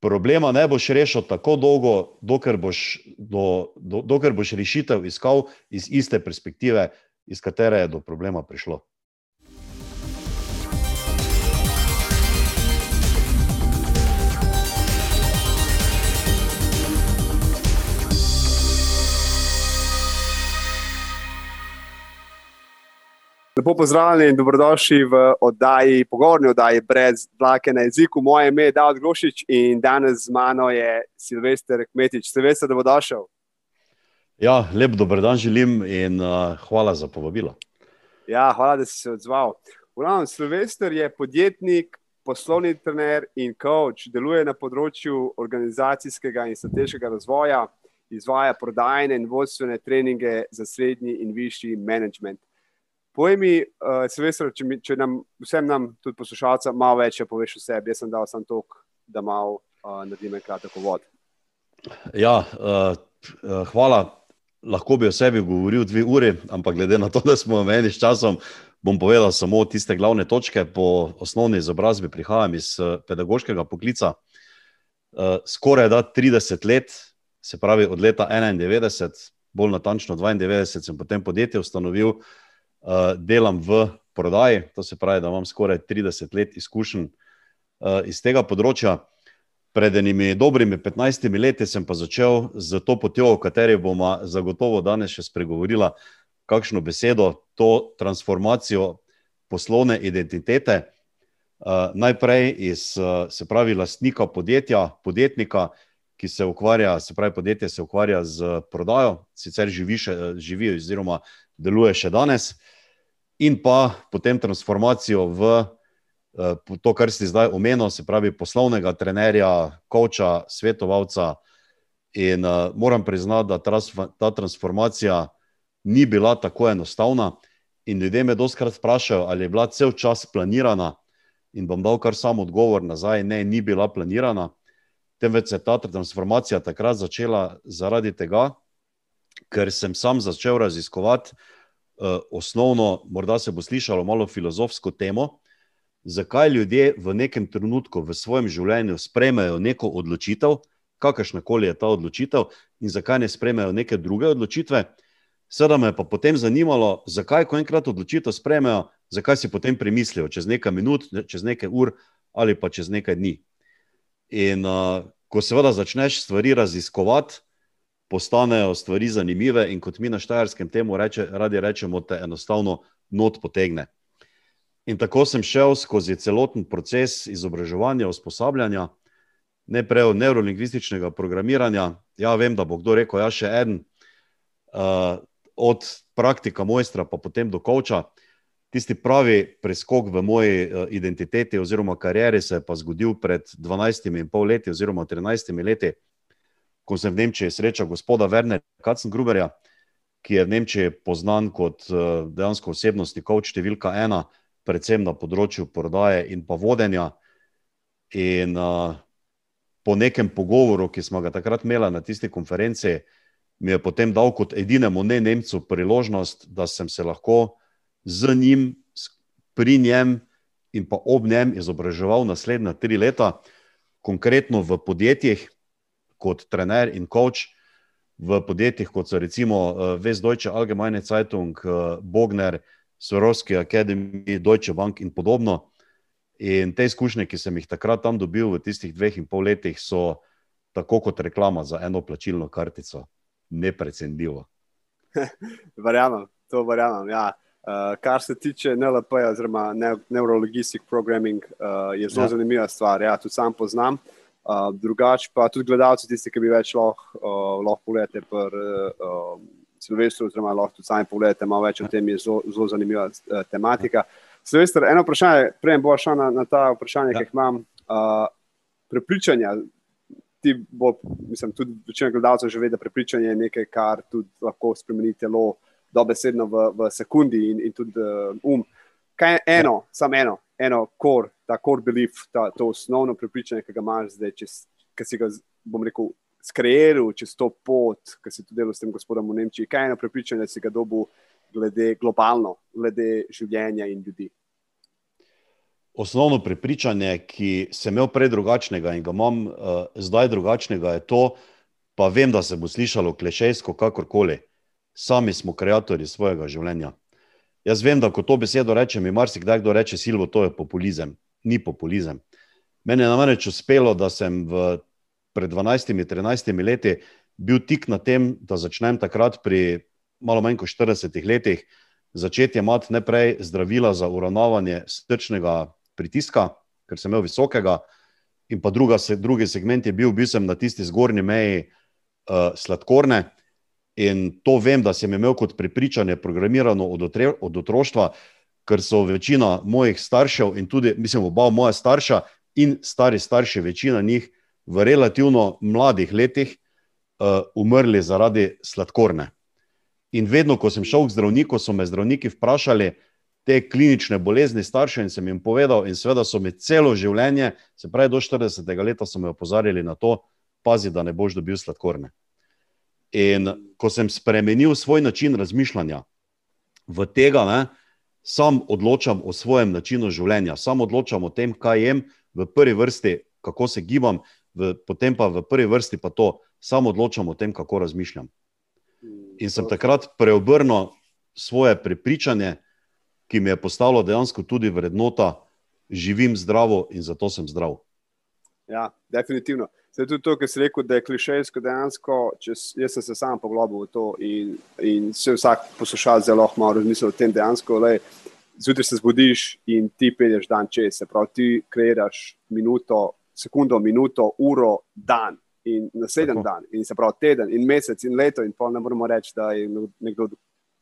problema ne boš rešil tako dolgo, dokler boš, do, do, dokler boš rešitev iskal iz iste perspektive, iz katere je do problema prišlo. Lepo pozdravljeni in dobrodošli v oddaji, pogovorni oddaji brez dlake na jeziku. Moje ime je David Grošič in danes z mano je Silvester Kmetič. Silvester, da bo došel. Ja, lep dobrodan želim in uh, hvala za povabilo. Ja, hvala, da si se odzval. Uravno, Silvester je podjetnik, poslovni trener in coach, deluje na področju organizacijskega in strateškega razvoja, izvaja prodajne in vodstvene treninge za srednji in višji management. Povej mi, uh, Silvestr, če, če nam vsem, nam, tudi poslušalcem, malo več poveš o sebi. Jaz sem dal samo to, da malo uh, naredim kratek uvod. Ja, uh, uh, hvala. Lahko bi o sebi govoril dve uri, ampak glede na to, da smo omejeni s časom, bom povedal samo tiste glavne točke. Po osnovni izobrazbi prihajam iz pedagoškega poklica. Uh, skoraj da 30 let, se pravi od leta 91, bolj natančno 92, sem potem podjetje ustanovil. Eh, delam v prodaji, to se pravi, da imam skoraj 30 let izkušenj uh, iz tega področja. Pred enimi dobrimi 15 leti sem pa začel z to potjo, o kateri bomo zagotovo danes še spregovorili, kakšno besedo, to transformacijo poslovne identitete. Uh, najprej iz, se pravi, lastnika podjetja, podjetnika, ki se ukvarja, se pravi, podjetje se ukvarja z prodajo, sicer živi, še, živi oziroma deluje še danes. In pa potem transformacijo v uh, to, kar si zdaj omenil, se pravi poslovnega trenerja, koča, svetovalca. In uh, moram priznati, da ta transformacija ni bila tako enostavna. In ljudje me doskrat sprašujejo, ali je bila cel čas planirana. In bom dal kar sam odgovor nazaj, ne, ni bila planirana. Temveč se je ta transformacija takrat začela zaradi tega, ker sem sam začel raziskovati uh, osnovno, morda se bo slišalo malo filozofsko temo, zakaj ljudje v nekem trenutku v svojem življenju sprejmejo neko odločitev, kakršna koli je ta odločitev, in zakaj ne sprejmejo neke druge odločitve. Sedaj me je pa potem zanimalo, zakaj, ko enkrat odločitev sprejmejo, zakaj si potem premislijo, čez nekaj minut, čez nekaj ur ali pa čez nekaj dni. In uh, ko seveda začneš stvari raziskovati, postanejo stvari zanimive, in kot mi na Štajerskem temu reče, radi rečemo, te enostavno not potegne. In tako sem šel skozi celoten proces izobraževanja, usposabljanja, ne prej neurolingvističnega programiranja. Ja, vem, da bo kdo rekel, ja, še en, uh, od praktika mojstra, pa potem do koča. Tisti pravi preskok v moji uh, identiteti oziroma karieri se je pa zgodil pred 12 in pol leti oziroma 13 leti ko sem v Nemčiji srečal gospoda Wernerja Kacengruberja, ki je v Nemčiji poznan kot eh, dejansko osebnostni coach številka ena, predvsem na področju prodaje in pa vodenja. In uh, po nekem pogovoru, ki smo ga takrat imeli na tisti konferenci, mi je potem dal kot edinemu ne Nemcu priložnost, da sem se lahko z njim, pri njem in pa ob njem izobraževal naslednja tri leta, konkretno v podjetjih, kot trener in coach v podjetjih, kot so recimo Vesdeutsche eh, Allgemeine Zeitung, eh, Bogner, Sorovski Academy, Deutsche Bank in podobno. In te izkušnje, ki sem jih takrat tam dobil v tistih dveh in pol letih, so tako kot reklama za eno plačilno kartico, neprecenljivo. verjamem, to verjamem. Ja. Uh, kar se tiče NLP, oziroma neurologijskih programming, uh, je zelo ja. zanimiva stvar. Ja, tudi sam poznam. Uh, Uh, drugač pa tudi gledalci, tisti, ki bi več lahko uh, lahko pogledali pri uh, Silvestru, oziroma lahko tudi sami pogledate, malo več o tem je zelo, zelo zanimiva uh, tematika. Silvestr, eno vprašanje, prej bo šel na, na ta vprašanja, ja. ki jih imam. Uh, prepričanja, ti bo, mislim, tudi večina gledalcev že ve, da prepričanje je nekaj, kar tudi lahko spremeni telo dobesedno v, v sekundi in, in tudi uh, um. Kaj je eno, ja. samo eno, eno kor, ta core belief, ta, to osnovno prepričanje, ki ga imaš zdaj, ki si ga, bom rekel, skrejeval čez to pot, ki si tudi delal s tem gospodom v Nemčiji. Kaj je eno prepričanje, da si ga dobil glede globalno, glede življenja in ljudi? osnovno prepričanje, ki sem imel prej drugačnega in ga imam uh, zdaj drugačnega, je to, pa vem, da se bo slišalo klešejsko, kakorkoli. Sami smo ustvarjalci svojega življenja. Jaz vem, da ko to besedo rečem, mi marsikdaj kdo reče, Silvo, to je populizem. Ni populizem. Meni je namreč uspelo, da sem v, pred 12-13 leti bil tik na tem, da začnem takrat pri malo manj kot 40 letih začeti imati najprej zdravila za uravnavanje srčnega pritiska, ker sem imel visokega, in pa druga, drugi segment je bil, bil sem na tisti zgornji meji uh, sladkorne. In to vem, da sem imel kot prepričanje programirano od, otre, od otroštva, ker so večina mojih staršev in tudi, mislim, oba moja starša in stari starši, večina njih v relativno mladih letih uh, umrli zaradi sladkorne. In vedno, ko sem šel k zdravniku, so me zdravniki vprašali te klinične bolezni staršev in sem jim povedal, in seveda so mi celo življenje, se pravi do 40. leta, so me opozarjali na to, pazi, da ne boš dobil sladkorne. In ko sem spremenil svoj način razmišljanja v tega, ne, sam odločam o svojem načinu življenja, sam odločam o tem, kaj jem, v prvi vrsti, kako se gibam, v, potem pa v prvi vrsti pa to, sam odločam o tem, kako razmišljam. In sem takrat preobrnil svoje prepričanje, ki mi je postalo dejansko tudi vrednota, živim zdravo in zato sem zdrav. Ja, definitivno. Zdaj, tudi to, kar si rekel, da je klišejsko dejansko, če jaz sem se sam poglobil v to in, in se vsak poslušal zelo malo razmislil o tem dejansko. Le, zjutraj se zbudiš in ti pelješ dan čez, se pravi, ti kreiraš minuto, sekundo, minuto, uro, dan in naslednji dan, in se pravi teden, in mesec, in leto, in pa ne moremo reči, da je nekdo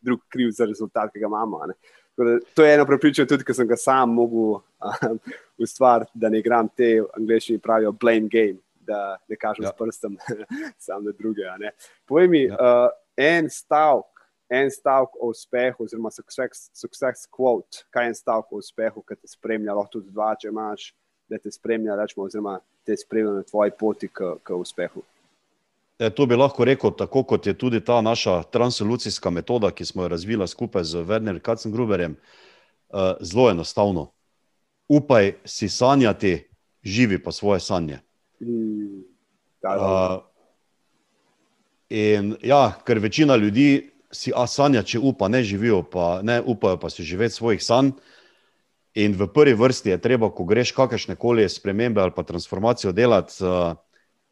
drug kriv za rezultat, ki ga imamo. Da, to je eno prepričanje, tudi ker sem ga sam mogel um, ustvariti, da ne igram te angliški pravijo blame game, da ne kažem ja. s prstom, samo na druge. Povej mi ja. uh, en stavek. En stavek o uspehu, oziroma success, success quote, kaj je en stavek o uspehu, ki te spremlja, lahko tudi dva, če imaš, da te spremlja, rečemo, oziroma te spremlja na tvoji poti k, k uspehu. E, to bi lahko rekel, tako kot je tudi ta naša transolucijska metoda, ki smo jo razvili skupaj z Wernerjem Kacengruberjem, e, zelo enostavno. Upaj si sanjati, živi pa svoje sanje. Uh, in, ja, ker večina ljudi si sanja, če upa, ne živijo, pa ne upajo pa si živeti svojih sanj. In v prvi vrsti je treba, ko greš kakršne koli spremembe ali pa transformacijo delati, eh,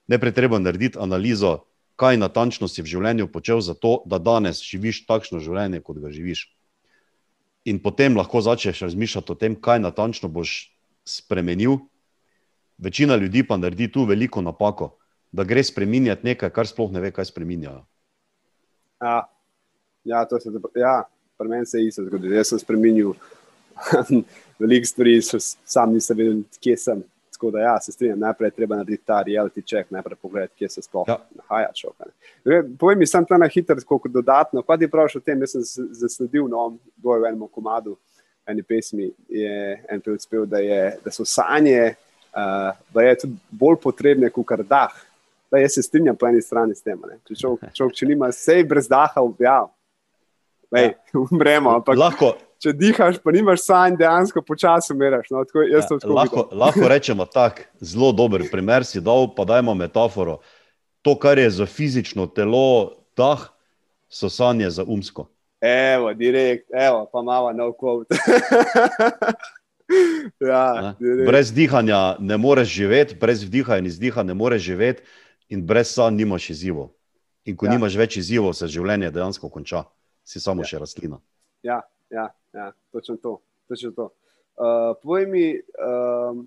najprej treba narediti analizo, kaj natančno si v življenju počel za to, da danes živiš takšno življenje, kot ga živiš. In potem lahko začneš razmišljati o tem, kaj natančno boš spremenil. Večina ljudi pa naredi tu veliko napako, da gre spremenjati nekaj, kar sploh ne ve, kaj spremenjajo. Ja, ja, to se ja, pri meni se je isto zgodilo. Jaz sem spremenil veliko stvari, sam nisem vedel, kje sem. Tako da, ja, se strinjam, najprej treba narediti ta reality check, najprej pogledati, kje se sploh ja. nahaja. Povej mi, sem tam na hitro, kot dodatno. Kaj ti praviš o tem? Jaz sem zasledil no, v enem komadu, eni pesmi, je en pevec spel, da, da so sanje, uh, da je tudi bolj potrebne kot kar dah. Da, jaz se strinjam po eni strani s tem. Če človek, človek če nima sej brez daha, ja, ja. umremo. Ampak, lahko, če dihaš, pa nimaš sanj, dejansko počasi umiraš. No, tako, ja, lahko, lahko rečemo tako, zelo dober primer si dal, pa dajmo metaforo. To, kar je za fizično telo, dah, so sanje za umsko. Evo, direkt, evo, pa malo na okol. ja, brez dihanja ne moreš živeti, brez vdiha in izdiha ne moreš živeti, in brez sanj nimaš izzivov. In ko ja. nimaš več izzivov, se življenje dejansko konča, si samo ja. še rastlina. Ja, ja, ja, točno to. Točno to. Uh, povej mi, um,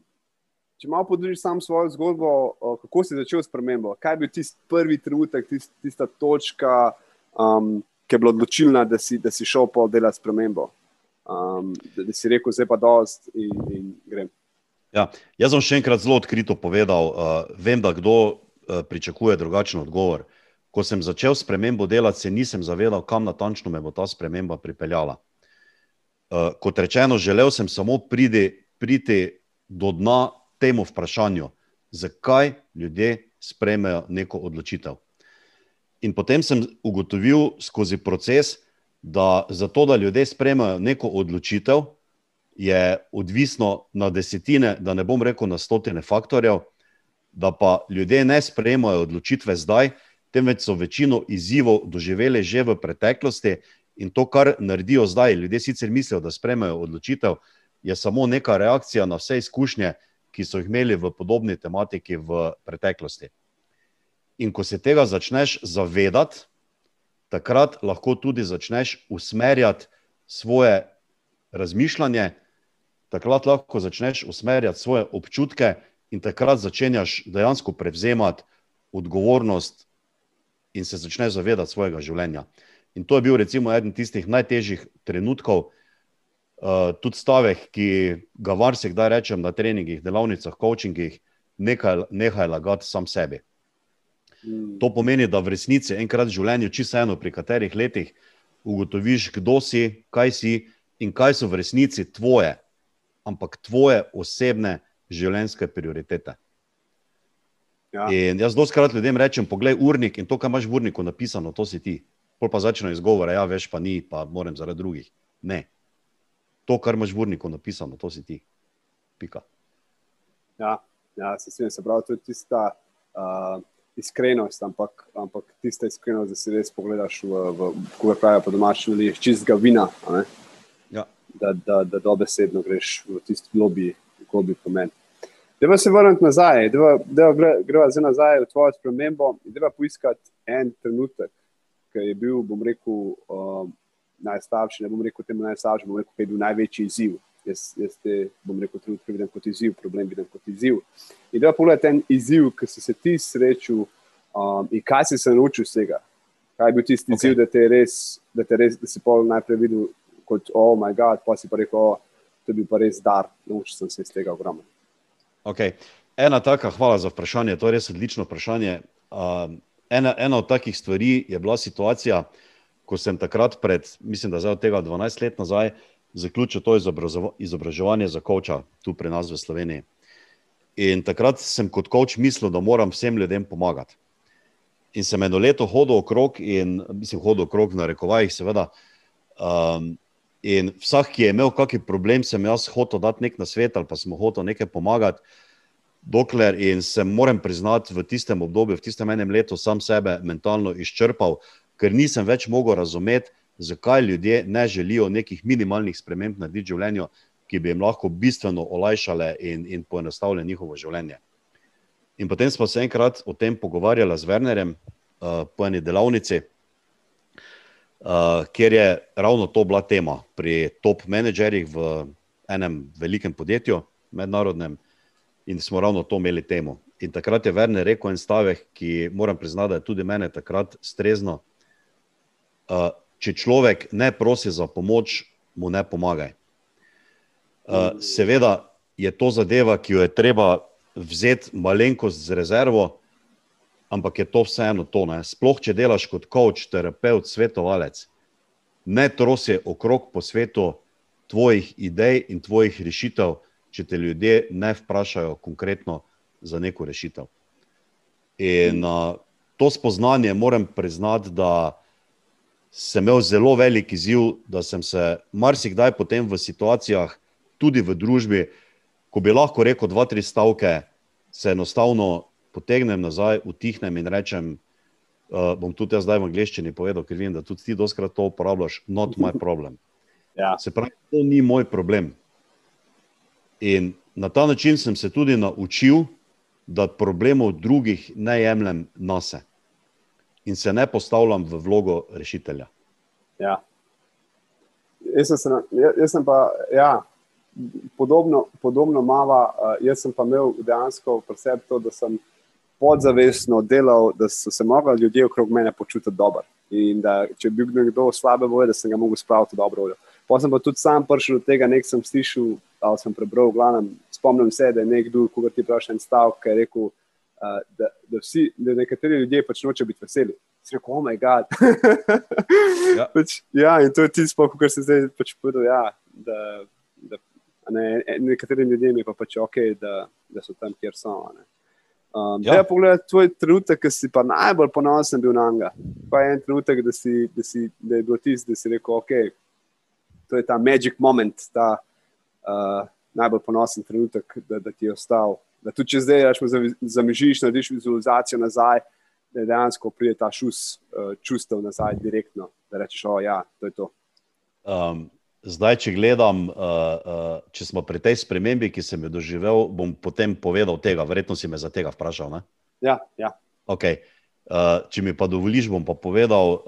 če malo podeliš sam svojo zgodbo, uh, kako si začel s premembo? Kaj je bil tisti prvi trenutek, tist, tista točka, um, ki je bila odločilna, da si, da si šel po dela s premembo? Um, da, da si rekel, zdaj pa dost in, in grem. Ja, jaz sem še enkrat zelo odkrito povedal, uh, vem, da kdo uh, pričakuje drugačen odgovor. Ko sem začel s premembo delati, se nisem zavedal, kam natančno me bo ta sprememba pripeljala. Uh, kot rečeno, želel sem samo pridi, priti do dna temu vprašanju, zakaj ljudje sprejmejo neko odločitev. In potem sem ugotovil skozi proces, da za to, da ljudje sprejmejo neko odločitev, je odvisno na desetine, da ne bom rekel na stotine faktorjev, da pa ljudje ne sprejemajo odločitve zdaj, temveč so večino izzivov doživeli že v preteklosti in to, kar naredijo zdaj, ljudje sicer mislijo, da sprejmejo odločitev, je samo neka reakcija na vse izkušnje, ki so jih imeli v podobni tematiki v preteklosti. In ko se tega začneš zavedati, takrat lahko tudi začneš usmerjati svoje razmišljanje, takrat lahko začneš usmerjati svoje občutke in takrat začenjaš dejansko prevzemati odgovornost in se začneš zavedati svojega življenja. In to je bil recimo eden tistih najtežjih trenutkov, uh, tudi stavek, ki ga varsik daj rečem na treningih, delavnicah, coachingih, nekaj, nekaj lagati sam sebi. Mm. To pomeni, da v resnici enkrat v življenju, čisto eno, pri katerih letih, ugotoviš, kdo si, kaj si in kaj so v resnici tvoje, ampak tvoje osebne življenjske prioritete. Ja. In jaz doskrat ljudem rečem: Poglej, urnik in to, kar imaš v urniku napisano, to si ti. Pol pa začne izgovore, ja, veš, pa ni, pa moram zaradi drugih. Ne. To, kar imaš v urniku napisano, to si ti. Pika. Ja, ja se strinjam, se pravi, to je tista. Uh iskrenost, ampak, ampak tista iskrenost, da si res pogledaš v, v kako pravijo po domačem, ali je čistega vina. Ja. Da, da, da dobesedno greš v tisti globi, globi pomen. Deva se vrniti nazaj, da greva zdaj nazaj v tvojo spremembo in deva poiskati en trenutek, ki je bil, bom rekel, um, najslabši, ne bom rekel temu najslabši, bom rekel, ki je bil največji izziv jaz, jaz te, bom rekel, trenutke vidim kot izziv, problem vidim kot izziv. In da pogledaj ten izziv, ki si se ti srečal um, in kaj si se naučil iz tega. Kaj je bil tisti okay. izziv, da te res, da te res, da si pol najprej videl kot, oh, moj bog, pa si pa rekel, oh, to je bil pa res dar, naučil sem se iz tega ogromno. Okay. Ena taka, hvala za vprašanje, to je res odlično vprašanje. Um, ena, ena od takih stvari je bila situacija, ko sem takrat, pred, mislim, da zdaj od tega 12 let nazaj, zaključil to izobraževanje za koča tu pri nas v Sloveniji. In takrat sem kot koč mislil, da moram vsem ljudem pomagati. In sem eno leto hodil okrog, in mislim, hodil okrog na rekovajih, seveda. Um, in vsak, ki je imel kakšen problem, sem jaz hotel dati nek na svet ali pa sem hotel nekaj pomagati. Dokler in se moram priznati, v tistem obdobju, v tistem enem letu, sam sebe mentalno izčrpal, ker nisem več mogel razumeti, zakaj ljudje ne želijo nekih minimalnih sprememb na življenju, ki bi jim lahko bistveno olajšale in, in poenostavile njihovo življenje. In potem smo se enkrat o tem pogovarjali z Wernerjem uh, po eni delavnici, uh, kjer je ravno to bila tema pri top menedžerjih v enem velikem podjetju, mednarodnem, in smo ravno to imeli temo. In takrat je Werner rekel en stavek, ki moram priznati, da je tudi mene takrat strezno. Uh, če človek ne prosi za pomoč, mu ne pomagaj. Uh, seveda je to zadeva, ki jo je treba vzeti malenkost z rezervo, ampak je to vseeno to. Ne? Sploh, če delaš kot coach, terapeut, svetovalec, ne trosi okrog po svetu tvojih idej in tvojih rešitev, če te ljudje ne vprašajo konkretno za neko rešitev. In uh, to spoznanje moram priznati, da sem imel zelo velik izziv, da sem se marsikdaj potem v situacijah, tudi v družbi, ko bi lahko rekel dva, tri stavke, se enostavno potegnem nazaj, utihnem in rečem. Uh, bom tudi jaz zdaj v angleščini povedal, ker vem, da tudi ti doskrat to uporabljaš, not my problem. Ja. Se pravi, to ni moj problem. In na ta način sem se tudi naučil, da problemov drugih ne jemljem na sebe in se ne postavljam v vlogo rešitelja. Ja. Jaz, sem, jaz sem pa, ja, podobno, podobno mava, jaz sem pa imel dejansko preseb to, da sem podzavestno delal, da so se mogli ljudje okrog mene počutiti dobro. In da če bi bil nekdo slabe volje, da sem ga mogel spraviti v dobro voljo. Pa sem pa tudi sam prišel do tega, nek sem slišal, ali sem prebral, glavnem, spomnim se, da je nekdo, ko ti vprašaj en stavek, ki je rekel, uh, da, da, vsi, da nekateri ljudje pač noče biti veseli. Rekel, oh, moj bog. ja. pač, ja, in to je tisto, kar se zdaj pač povedal. Ja, da, da, ne, nekaterim ljudem je pa pač ok, da, da so tam, kjer so. Um, ja. Poglej, tvoj trenutek, ki si pa najbolj ponosen bil na njega. Pa je en trenutek, da, si, da, si, da je bil tisti, da si rekel, ok, to je ta magic moment, ta, uh, najbolj ponosen trenutek, da, da ti je ostal. Da tudi če zdaj rečemo, zamižiš, narediš vizualizacijo nazaj, da dejansko pride ta šus uh, čustev nazaj direktno, da rečeš, o ja, to je to. Um, zdaj, če gledam, uh, uh, če smo pri tej spremembi, ki sem jo doživel, bom potem povedal tega, verjetno si me za tega vprašal. Ne? Ja, ja. Okay. Uh, če mi pa dovoliš, bom pa povedal uh,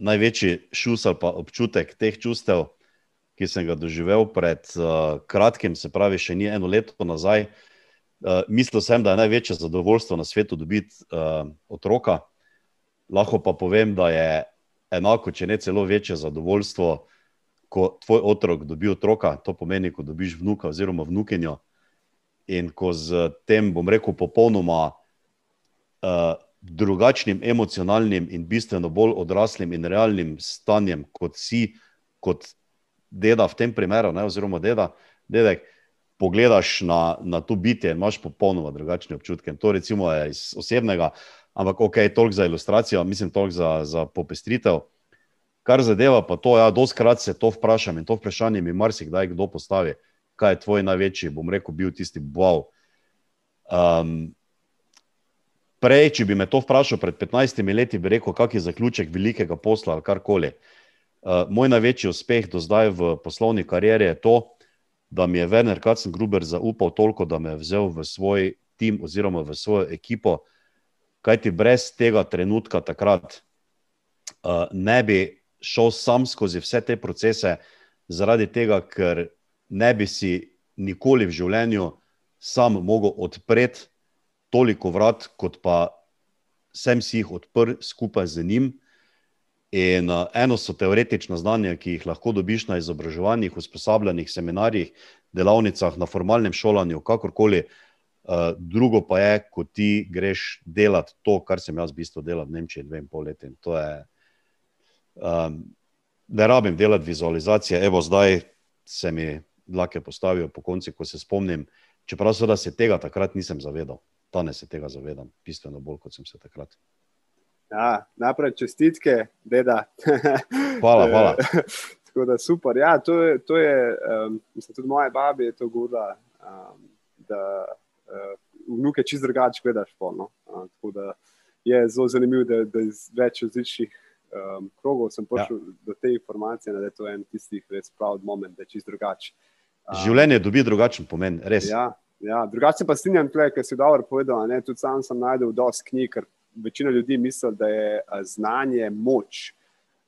največji šus ali pa občutek teh čustev, ki sem ga doživel pred uh, kratkim, se pravi, še ni eno leto nazaj. Uh, mislil sem, da je največje zadovoljstvo na svetu dobiti uh, otroka, lahko pa povem, da je enako, če ne celo večje zadovoljstvo, ko tvoj otrok dobi otroka, to pomeni, ko dobiš vnuka oziroma vnukinjo. In ko z tem, bom rekel, popolnoma uh, drugačnim emocionalnim in bistveno bolj odraslim in realnim stanjem, kot si, kot deda v tem primeru, ne, oziroma deda, dedek, pogledaš na, na to bitje imaš popolnoma drugačne občutke. To recimo je iz osebnega, ampak ok, toliko za ilustracijo, mislim, toliko za, za popestritev. Kar zadeva pa to, ja, doskrat se to vprašam in to vprašanje mi marsikdaj kdo postavi, kaj je tvoj največji, bom rekel, bil tisti wow. Um, Prej, če bi me to vprašal pred 15 leti, bi rekel, kak je zaključek velikega posla ali karkoli. Uh, moj največji uspeh do zdaj v poslovni karieri je to, da mi je Werner Katzengruber zaupal toliko, da me je vzel v svoj tim oziroma v svojo ekipo, kajti brez tega trenutka takrat uh, ne bi šel sam skozi vse te procese, zaradi tega, ker ne bi si nikoli v življenju sam mogel odpreti toliko vrat, kot pa sem si jih odprl skupaj z njim. In uh, eno so teoretična znanja, ki jih lahko dobiš na izobraževanjih, usposabljanjih, seminarjih, delavnicah, na formalnem šolanju, kakorkoli. Uh, drugo pa je, ko ti greš delati to, kar sem jaz v bistvu delal v Nemčiji dve in pol leti. To je, um, ne rabim delati vizualizacije, evo zdaj se mi dlake postavijo po konci, ko se spomnim, čeprav se tega takrat nisem zavedal danes se tega zavedam, bistveno bolj kot sem se takrat. Ja, najprej čestitke, da. hvala, hvala. Tako da super. Ja, to je, to je um, mislim, tudi moja baba je to govorila, um, da uh, vnuke čist drugače gledaš. No? Uh, tako da je zelo zanimivo, da, da iz več različnih um, krogov sem prišel ja. do te informacije, da je to en tistih res pravi moment, da je čist drugače. Um, Življenje dobi drugačen pomen, res. Ja, Ja, drugače pa strinjam, kar si dobro povedal. Ne? Tudi sam sem najdel dosti knjig, ker večina ljudi misli, da je znanje moč.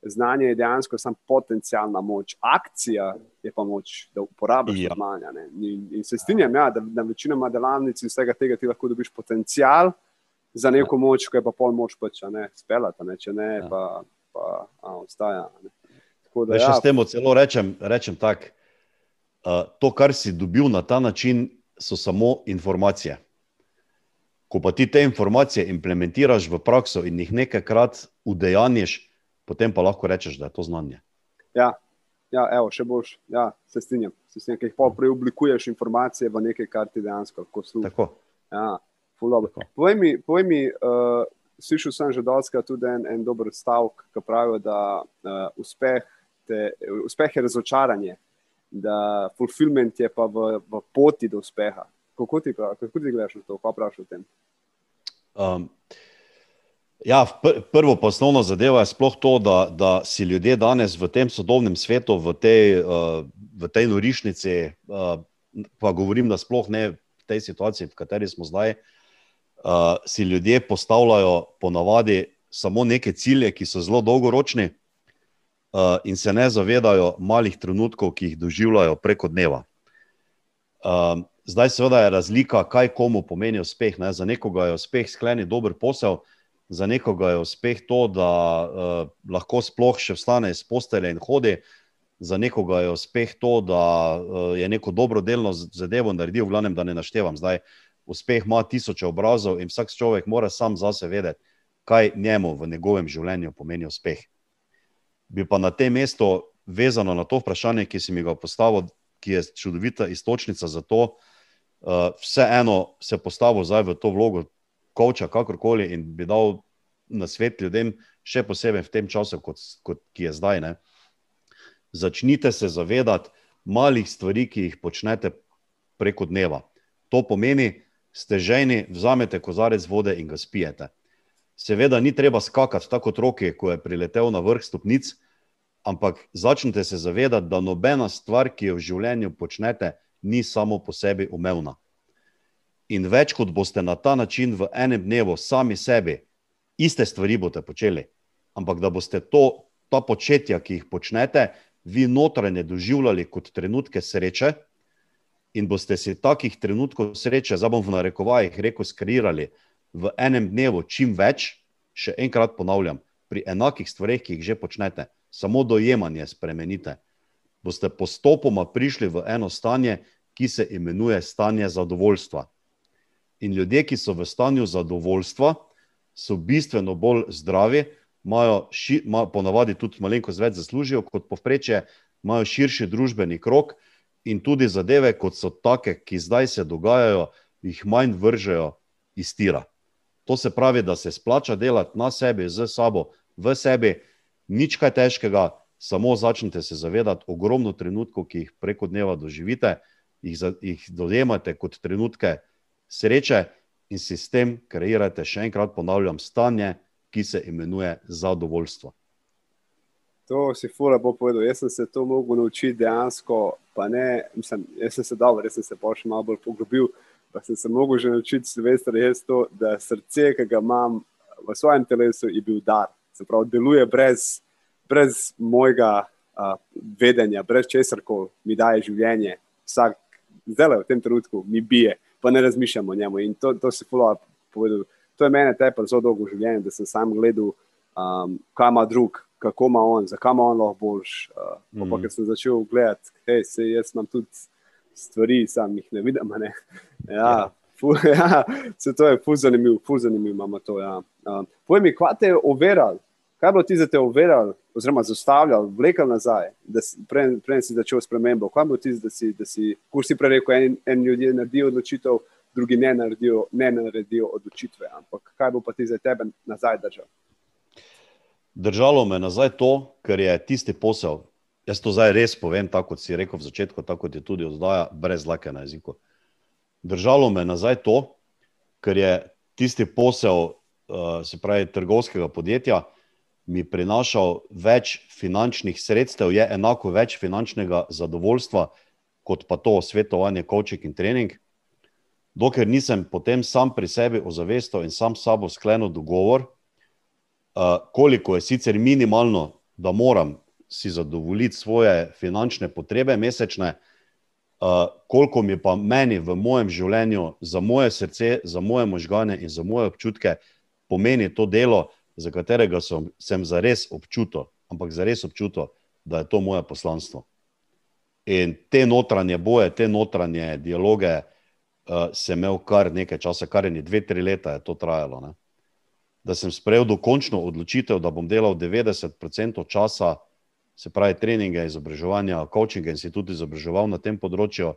Znanje je dejansko samo potencijalna moč, akcija je pa moč, da uporabiš ja. znanje. In, in se strinjam, ja, da na večinoma delavnic in vsega tega ti lahko dobiš potencijal za neko ja. moč, ki je pa pol moč pač, ne, spelata, ne, če ne, ja. pa, pa a, ostaja. Da, ja. S tem celo rečem, rečem tako, uh, to, kar si dobil na ta način, so samo informacije. Ko pa ti te informacije implementiraš v prakso in jih nekajkrat udejanjiš, potem pa lahko rečeš, da je to znanje. Ja, ja evo, še boš, ja, se strinjam. Se strinjam, ker jih pa preoblikuješ informacije v nekaj, kar ti dejansko lahko služi. Tako. Ja, povej mi, povej mi uh, slišal sem že dolžka tudi en, en dober stavek, ki pravijo, da uh, uspeh, te, uspeh je razočaranje da fulfillment je pa v, v poti do uspeha. Kako ti, kako ti gledaš na to, kaj praviš o tem? Um, ja, pr prvo pa osnovno zadeva je sploh to, da, da si ljudje danes v tem sodobnem svetu, v tej, uh, v tej norišnici, uh, pa govorim, da sploh ne v tej situaciji, v kateri smo zdaj, uh, si ljudje postavljajo ponavadi samo neke cilje, ki so zelo dolgoročni. Uh, in se ne zavedajo malih trenutkov, ki jih doživljajo preko dneva. Uh, zdaj, seveda, je razlika, kaj komu pomeni uspeh. Ne? Za nekoga je uspeh skleniti dober posel, za nekoga je uspeh to, da uh, lahko sploh še vstane iz postelje in hodi, za nekoga je uspeh to, da uh, je neko dobro delno zadevo naredil, v glavnem, da ne naštevam. Zdaj, uspeh ima tisoče obrazov in vsak človek mora sam zase vedeti, kaj njemu v njegovem življenju pomeni uspeh bi pa na tem mestu, vezano na to vprašanje, ki si mi ga postavil, ki je čudovita istočnica za to, uh, vseeno se postavil zdaj v to vlogo, koča, kakorkoli, in bi dal na svet ljudem, še posebej v tem času, kot, kot ki je zdaj. Ne. Začnite se zavedati, malih stvari, ki jih počnete preko dneva. To pomeni, ste ženi, vzamete kozarec vode in ga spijete. Seveda ni treba skakati tako roke, ko je priletel na vrh stopnic, ampak začnite se zavedati, da nobena stvar, ki jo v življenju počnete, ni samo po sebi umevna. In več kot boste na ta način v enem dnevu sami sebi, iste stvari boste počeli, ampak da boste to, ta početja, ki jih počnete, vi notranje doživljali kot trenutke sreče, in boste si takih trenutkov sreče, zdaj bom v narekovajih rekel, skreirali v enem dnevu čim več, še enkrat ponavljam, pri enakih stvareh, ki jih že počnete, samo dojemanje spremenite. Boste postopoma prišli v eno stanje, ki se imenuje stanje zadovoljstva. In ljudje, ki so v stanju zadovoljstva, so bistveno bolj zdravi, imajo, ši, imajo ponavadi tudi malenkost več zaslužijo kot povprečje, imajo širši družbeni krok in tudi zadeve, kot so take, ki zdaj se dogajajo, jih manj vržejo iz tira. To se pravi, da se splača delati na sebi, z sabo, v sebi, nič kaj težkega, samo začnite se zavedati ogromno trenutkov, ki jih preko dneva doživite, jih, za, jih dojemate kot trenutke sreče in si s tem kreirate, še enkrat ponavljam, stanje, ki se imenuje zadovoljstvo. To si fura bo povedal. Jaz sem se to mogel naučiti dejansko, pa ne, mislim, jaz sem se dal, res sem se pa še malo bolj poglobil, pa sem se mogel že naučiti, Silvestre, jaz to, da srce, ki ga imam v svojem telesu, je bil dar. Se pravi, deluje brez, brez mojega uh, vedenja, brez česar, ko mi daje življenje. Vsak, zdaj v tem trenutku mi bije, pa ne razmišljam o njemu. In to, to si fura povedal to je meni tepel zelo dolgo življenje, da sem sam gledal, um, kaj ima drug, kako ima on, zakaj ima on lahko boljš. Uh, mm -hmm. Ker sem začel gledati, hej, se jaz imam tudi stvari, sam jih ne vidim. Ne? Ja, ja. Fu, ja, se to je fuz zanimivo, fuz zanimivo imamo to. Ja. Um, Povej mi, kaj te je overal? Kaj bilo ti za te overal, oziroma zaustavljal, vlekel nazaj, da si prej, prej si začel s premembo? Kaj bilo ti, da si, si, kur si prej rekel, en, en ljudje naredijo odločitev, drugi ne naredijo, ne naredijo odločitve. Ampak kaj bo pa ti za tebe nazaj držal? Držalo me nazaj to, ker je tisti posel. Jaz to zdaj res povem, tako kot si rekel v začetku, tako kot je tudi oddaja, brez lake na jeziku. Držalo me nazaj to, ker je tisti posel, uh, se pravi, trgovskega podjetja, mi prinašal več finančnih sredstev, je enako več finančnega zadovoljstva, kot pa to svetovanje, coaching in trening. Dokler nisem potem sam pri sebi ozavestil in sam s sabo sklenil dogovor, uh, koliko je sicer minimalno, da moram si zadovoljiti svoje finančne potrebe mesečne, uh, koliko mi pa meni v mojem življenju, za moje srce, za moje možgane in za moje občutke pomeni to delo, za katerega sem, sem zares občutil, ampak zares občutil, da je to moje poslanstvo. In te notranje boje, te notranje dialoge, uh, uh, sem imel kar nekaj časa, kar je dve, tri leta je to trajalo. Ne? Da sem sprejel dokončno odločitev, da bom delal 90% časa, se pravi, treninge, izobraževanja, coachinga in se tudi izobraževal na tem področju,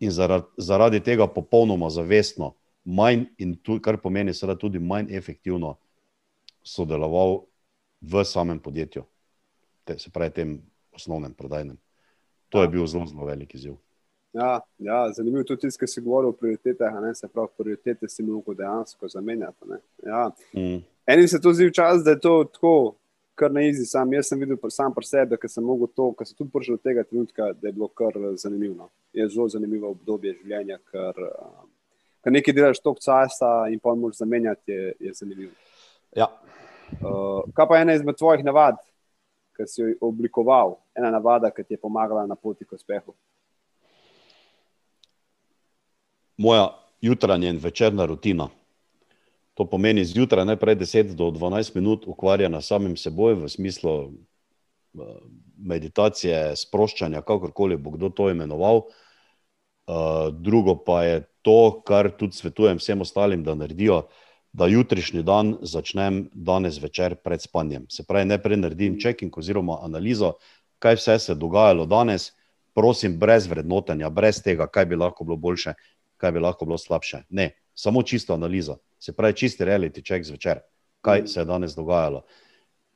in zaradi, zaradi tega popolnoma zavestno, manj in tu, kar pomeni, seveda tudi manj efektivno sodeloval v samem podjetju, te, se pravi, tem osnovnem prodajnem. To je bil zelo, zelo velik izziv. Ja, ja, zanimivo je tudi, ker si govoril o prioritetah. Se pravi, prioritete si lahko dejansko zamenjati. Ja. Mm. Enim se to zdi včasih, da je to tako, kar na izi. Sam jaz sem videl sam pri sebi, da sem mogel to, ker sem tudi prišel do tega trenutka, da je bilo kar zanimivo. Je zelo zanimivo obdobje življenja, ker, ker nekaj delaš toliko časa in pa moraš zamenjati, je, je zanimivo. Ja. Uh, kaj pa ena izmed tvojih navad, ki si jo oblikoval, ena navada, ki ti je pomagala na poti k uspehu? moja jutranja in večerna rutina. To pomeni zjutraj najprej 10 do 12 minut ukvarjanja samim seboj v smislu eh, meditacije, sproščanja, kakorkoli bo kdo to imenoval. Eh, drugo pa je to, kar tudi svetujem vsem ostalim, da naredijo, da jutrišnji dan začnem danes večer pred spanjem. Se pravi, najprej naredim checking oziroma analizo, kaj vse se je dogajalo danes, prosim, brez vrednotenja, brez tega, kaj bi lahko bilo boljše, kaj bi lahko bilo slabše. Ne, samo čisto analiza, se pravi, čisti reality check zvečer, kaj se je danes dogajalo.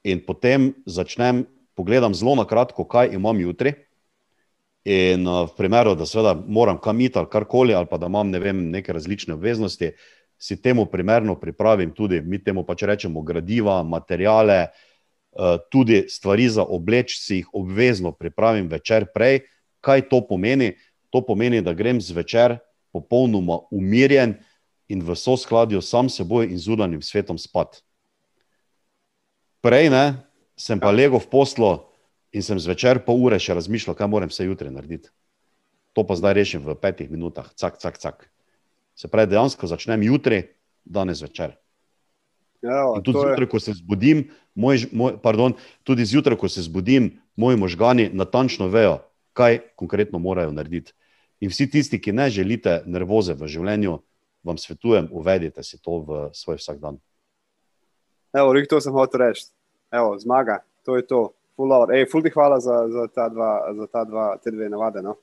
In potem začnem, pogledam zelo na kratko, kaj imam jutri, In uh, v primeru, da seveda moram kam iti ali karkoli, ali pa da imam ne vem, neke različne obveznosti, si temu primerno pripravim tudi, mi temu pač rečemo, gradiva, materijale, uh, tudi stvari za obleč, si jih obvezno pripravim večer prej. Kaj to pomeni? To pomeni, da grem zvečer popolnoma umirjen in v soskladju sam seboj in zunanjim svetom spat. Prej ne, sem pa legel v poslo in sem zvečer pol ure še razmišljal, kaj moram se jutri narediti. To pa zdaj rešim v petih minutah, cak, cak, cak. Se pravi, dejansko začnem jutri, danes večer. Ja, In tudi zjutraj, ko se zbudim, moj, moj, pardon, tudi zjutraj, ko se zbudim, moji možgani natančno vejo, kaj konkretno morajo narediti. In vsi tisti, ki ne želite nervoze v življenju, vam svetujem, uvedite si to v svoj vsakdan. Evo, Rik, to sem hotel reči. Evo, zmaga, to je to. Ful, Ej, ful ti hvala za, za, ta dva, za ta dva, te dve navade, no?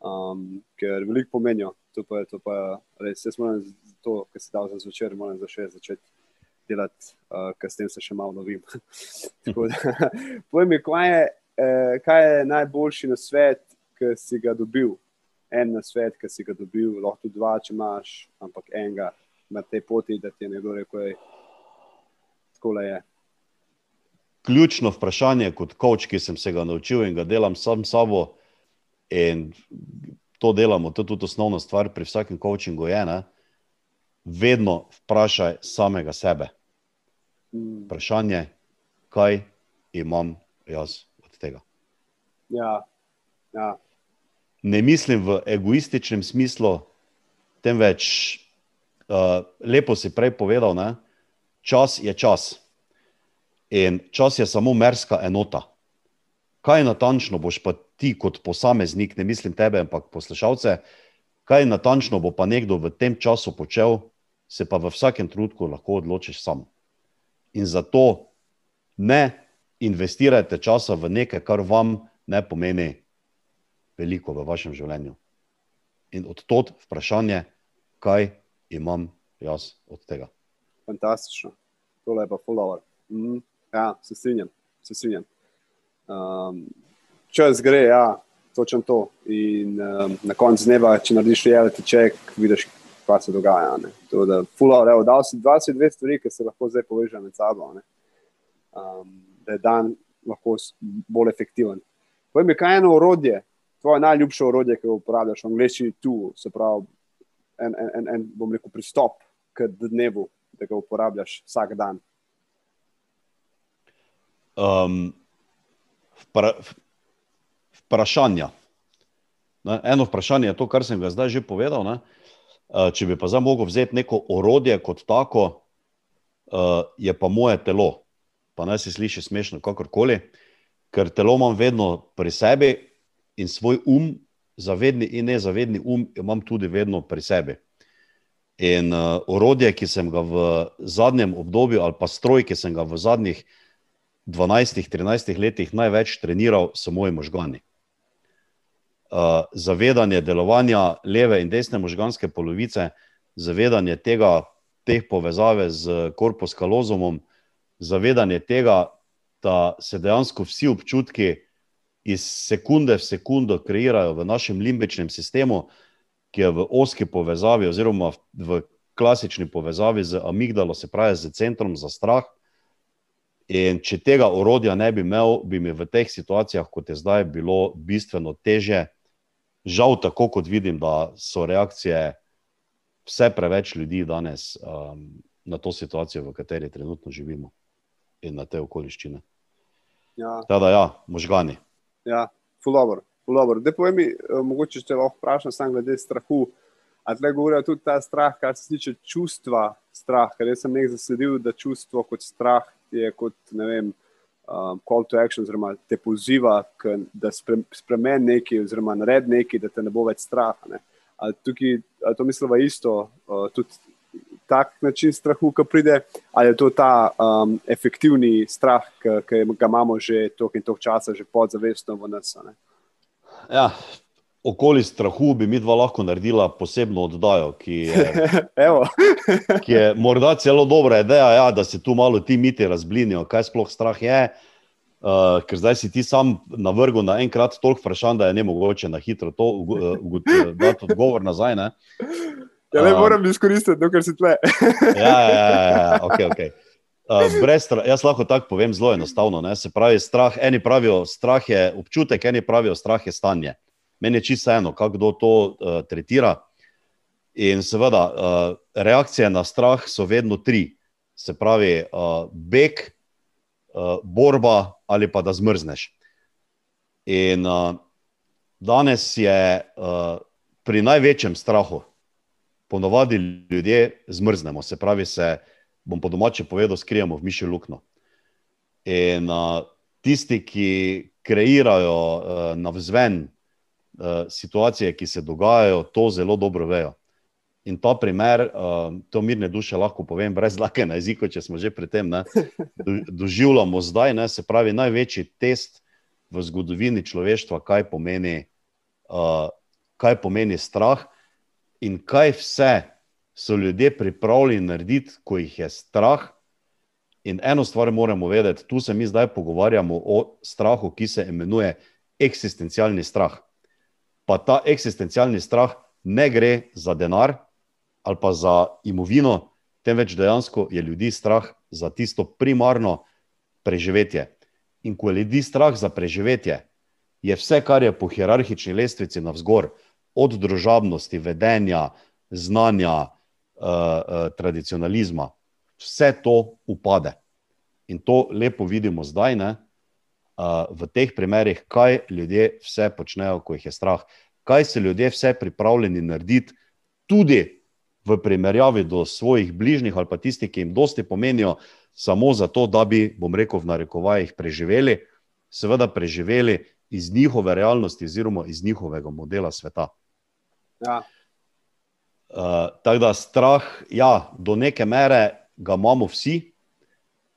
um, ker veliko pomenijo. To pa je, to pa res. Jaz moram to, kar si dal za zvečer, moram za še začeti delati, uh, ker s tem se še malo novim. Povej mi, kaj je, eh, kaj je najboljši na svet, ki si ga dobil? En na svet, ki si ga dobil, lahko tudi dva, če imaš, ampak enega na tej poti, da ti je nekdo rekel, tako je. Ključno vprašanje kot coach, ki sem se ga naučil in ga delam sam s sabo, in to delamo, to je tudi osnovna stvar pri vsakem coachingu, je, ne, vedno vprašaj samega sebe. Mm, Vprašanje, kaj imam jaz od tega. ja, ja, ne mislim v egoističnem smislu, temveč uh, lepo si prej povedal, ne? čas je čas. In čas je samo merska enota. Kaj natančno boš pa ti, kot posameznik, ne mislim tebe, ampak poslušalce, kaj natančno bo pa nekdo v tem času počel, se pa v vsakem trenutku lahko odločiš sam. In zato ne investirajte časa v nekaj, kar vam ne pomeni veliko v vašem življenju. In od tod vprašanje, kaj imam jaz od tega. fantastično. Tole je pa follower. Mm, ja, se strinjam, se strinjam. Um, čas gre, ja, točno to. In um, na koncu dneva, če narediš reality check, vidiš, kaj se dogaja. To, da, follower, evo, dal si 22 stvari, ki se lahko zdaj povežejo med sabo. Ne. Um, da je dan lahko bolj efektiven. Povej mi, kaj je eno orodje, tvoje najljubše orodje, ki ga uporabljaš, v angleščini tu, se pravi, en, en, en, en bom rekel, pristop k dnevu, da ga uporabljaš vsak dan. Um, vpra, vprašanja. Ne, eno vprašanje je to, kar sem ga zdaj že povedal. Ne? Uh, če bi pa zdaj mogel vzeti neko orodje kot tako, uh, je pa moje telo. Pa naj se sliši smešno, kakorkoli, ker telo imam vedno pri sebi in svoj um, zavedni in nezavedni um, imam tudi vedno pri sebi. In uh, orodje, ki sem ga v zadnjem obdobju, ali pa stroj, ki sem ga v zadnjih 12-13 letih največ treniral, so moji možgani. Uh, zavedanje delovanja leve in desne možganske polovice, zavedanje tega, teh povezave z korpus kalozomom, zavedanje tega, da se dejansko vsi občutki iz sekunde v sekundo kreirajo v našem limbičnem sistemu, ki je v oski povezavi, oziroma v klasični povezavi z amigdalo, se pravi z centrom za strah. In če tega orodja ne bi imel, bi mi v teh situacijah, kot je zdaj, bilo bistveno teže. Žal, tako kot vidim, da so reakcije vse preveč ljudi danes um, na to situacijo, v kateri trenutno živimo in na te okoliščine. Ja, Teda, ja, možgani. ja fulover. fulover. Da povem mi, eh, mogoče če te lahko vprašam sam glede strahu. A tle govorijo tudi ta strah, kar se tiče čustva strah, ker jaz sem nekaj zasledil, da čustvo kot strah je kot, ne vem, um, call to action, oziroma te poziva, k, da spre, spremeni nekaj, oziroma naredi nekaj, da te ne bo več strah. Ne. Ali tukaj, ali to mislimo isto, uh, tudi tak način strahu, ki pride, ali je to ta um, efektivni strah, ki, ga imamo že toliko in toliko časa, že podzavestno v nas. Ne? Ja, okoli strahu bi mi dva lahko naredila posebno oddajo, ki je, ki je morda celo dobra ideja, ja, da se tu malo ti miti razblinijo, kaj sploh strah je. Uh, ker zdaj si ti sam na vrhu naenkrat toliko vprašanj, da je ne mogoče na hitro to dati odgovor nazaj. Ne? Ja, ne moram uh, izkoristiti, dokler si tle. ja, ja, ja, ja, ok. okay. Uh, brez, jaz lahko tako povem zelo enostavno. Ne? Se pravi, strah, eni pravijo, strah je občutek, eni pravijo, strah je stanje. Meni je čisto eno, kako to uh, tretira. In seveda, uh, reakcije na strah so vedno tri. Se pravi, uh, beg, uh, borba ali pa da zmrzneš. In uh, danes je uh, pri največjem strahu, ponovadi ljudje zmrznemo, se pravi, se, bom po domače povedal, skrijemo v mišjo luknjo. In uh, tisti, ki kreirajo uh, navzven uh, situacije, ki se dogajajo, to zelo dobro vejo. In ta primer, uh, to mirne duše lahko povem, brez lake na jeziku, če smo že pri tem, ne, do, doživljamo zdaj, ne, se pravi, največji test v zgodovini človeštva, kaj pomeni, uh, kaj pomeni strah in kaj vse so ljudje pripravljeni narediti, ko jih je strah. In eno stvar moramo vedeti, tu se mi zdaj pogovarjamo o strahu, ki se imenuje eksistencialni strah. Pa ta eksistencialni strah ne gre za denar, ali pa za imovino, temveč dejansko je ljudi strah za tisto primarno preživetje. In ko je ljudi strah za preživetje, je vse, kar je po hierarhični lestvici navzgor, od družabnosti, vedenja, znanja, uh, uh, tradicionalizma, vse to upade. In to lepo vidimo zdaj, ne, v teh primerih, kaj ljudje vse počnejo, ko jih je strah, kaj se ljudje vse pripravljeni narediti, tudi v primerjavi do svojih bližnjih ali pa tistih, ki jim dosti pomenijo, samo zato, da bi, bom rekel, v narekovajih preživeli, seveda preživeli iz njihove realnosti, oziroma iz njihovega modela sveta. Ja. Uh, tako da strah, ja, do neke mere ga imamo vsi,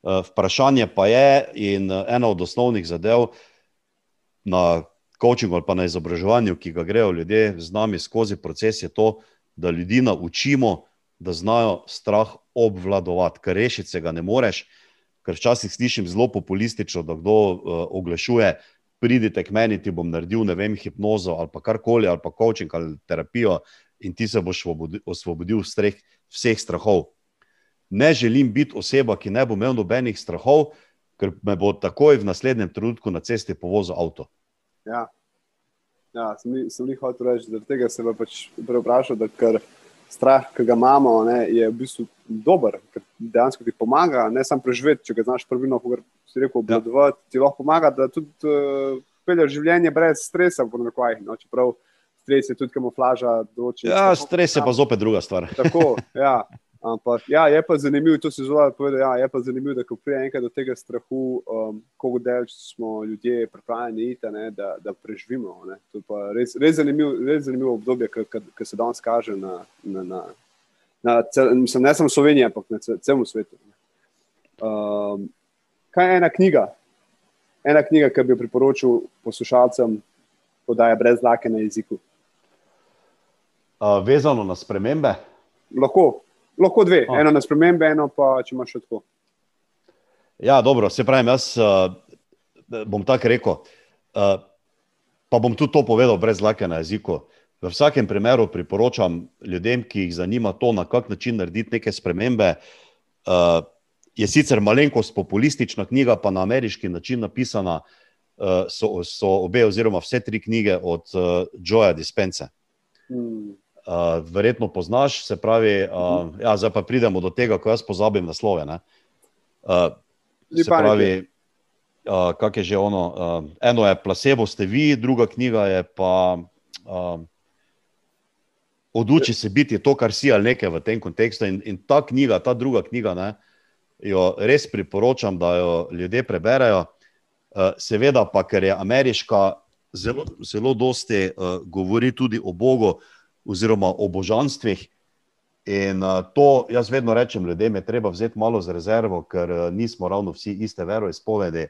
vprašanje pa je, in ena od osnovnih zadev na coachingu ali pa na izobraževanju, ki ga grejo ljudje z nami skozi proces, je to, da ljudi naučimo, da znajo strah obvladovati, ker rešiti se ga ne moreš. Ker včasih slišim zelo populistično, da kdo uh, oglašuje, pridite k meni, ti bom naredil ne vem, hipnozo ali pa karkoli, ali pa coaching ali terapijo, in ti se boš osvobodil streh, vseh strahov. Ne želim biti oseba, ki ne bo imel nobenih strahov, ker me bo takoj v naslednjem trenutku na cesti povozil avto. Ja. Ja, sem jih hotel reči, da tega se pač preoprašal, da ker strah, ki ga imamo, ne, je v bistvu dober, ker dejansko ti pomaga, ne samo preživeti, če ga znaš pravilno, kot si rekel, ja. obvladovati, ja. ti lahko pomaga, da tudi uh, pelješ življenje brez stresa, v nekaj, no, čeprav stres je tudi kamuflaža. Ja, stres je pa zopet druga stvar. Tako, ja. Ampak ja, je pa zanimivo, to se zelo povedal. Ja, je pa zanimivo, da ko pride enkrat do tega strahu, um, kako delč smo ljudje pripravljeni iti, ne, da, da preživimo. Ne. To je res, res, zanimiv, res zanimivo obdobje, ki se danes kaže na, na, na, na cel, mislim, ne samo Sloveniji, ampak na celem svetu. Um, kaj je ena knjiga? Ena knjiga, ki bi jo priporočil poslušalcem, podaja brez lake na jeziku. Uh, vezano na spremembe? Lahko. Lahko dve, oh. eno na spremembe, eno pa če imaš tako. Ja, dobro, se pravi, jaz uh, bom tako rekel. Uh, pa bom tudi to povedal, brez lake na jeziku. V vsakem primeru priporočam ljudem, ki jih zanima to, na kak način narediti neke spremembe. Uh, je sicer malenkost populistična knjiga, pa na ameriški način napisana. Uh, so, so obe, oziroma vse tri knjige od uh, Joeja Dispense. Hmm uh, verjetno poznaš, se pravi, uh, ja, zdaj pa pridemo do tega, ko jaz pozabim naslove. Uh, se pravi, uh, kak je že ono. Uh, eno je Placebo, ste vi, druga knjiga je pa. Uh, Oduči se biti to, kar si ali nekaj v tem kontekstu. In, in ta knjiga, ta druga knjiga, ne, jo res priporočam, da jo ljudje preberejo. Seveda, pa ker je ameriška, zelo, zelo dosti uh, govori tudi o Bogu, uh, oziroma o božanstvih. In uh, to jaz vedno rečem ljudem, je treba vzeti malo za rezervo, ker uh, nismo ravno vsi iste veroizpovedi.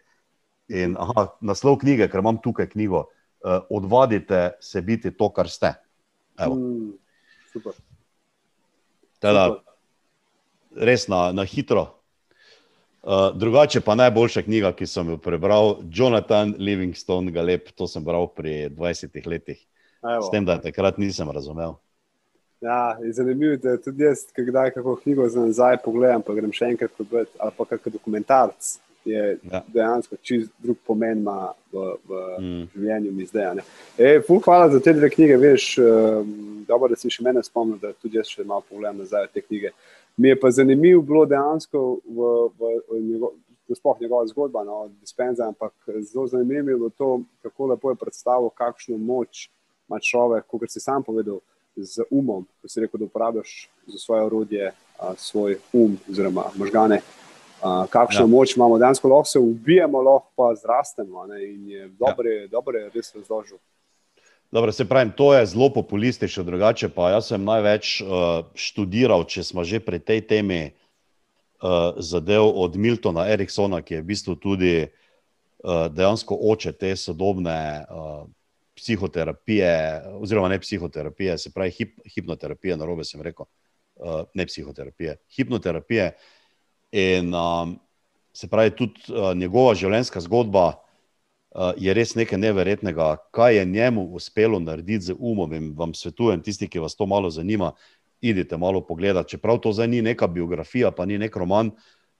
In aha, naslov knjige, ker imam tukaj knjigo, uh, odvadite se biti to, kar ste. Mm, teda, res na, na hitro. Uh, drugače pa najboljša knjiga, ki sem jo prebral, Jonathan Livingstone, Galep, to sem bral pri 20 letih. Evo. S tem, da takrat nisem razumel. Ja, zanimivo je, da tudi jaz, ki kdaj kako knjigo za nazaj pogledam, pa grem še enkrat prebrati, ali pa kakšen dokumentarc, je ja. dejansko čist drug pomen ima v, v mm. življenju mi zdaj. E, ful, hvala za te dve knjige, veš, um, dobro, da si še mene spomnil, da tudi jaz še malo pogledam nazaj te knjige. Mi je pa zanimivo bilo dejansko v, v, v njegov, sploh njegova zgodba no, dispenza, ampak zelo zanimivo je bilo to, kako lepo je predstavil, kakšno moč ima človek, kot si sam povedal z umom, ko si rekel, da uporabiš za svoje orodje, a, svoj um, oziroma možgane. A, kakšno ja. moč imamo, danes lahko se ubijemo, lahko pa zrastemo. Ne, in je dobro, ja. dobro je res razložil. Dobro, se pravi, to je zelo populistično, drugače pa jaz sem največ uh, študiral, če smo že pri tej temi, uh, zadev od Miltona Eriksona, ki je v bistvu tudi uh, dejansko oče te sodobne uh, psihoterapije, oziroma ne psihoterapije, se pravi hip, hipnoterapije, na robe sem rekel, uh, ne psihoterapije, hipnoterapije. In um, se pravi, tudi uh, njegova življenjska zgodba uh, je res nekaj neverjetnega, kaj je njemu uspelo narediti z umom. In vam svetujem, tisti, ki vas to malo zanima, idite malo pogledati. Čeprav to zdaj ni neka biografija, pa ni nek roman,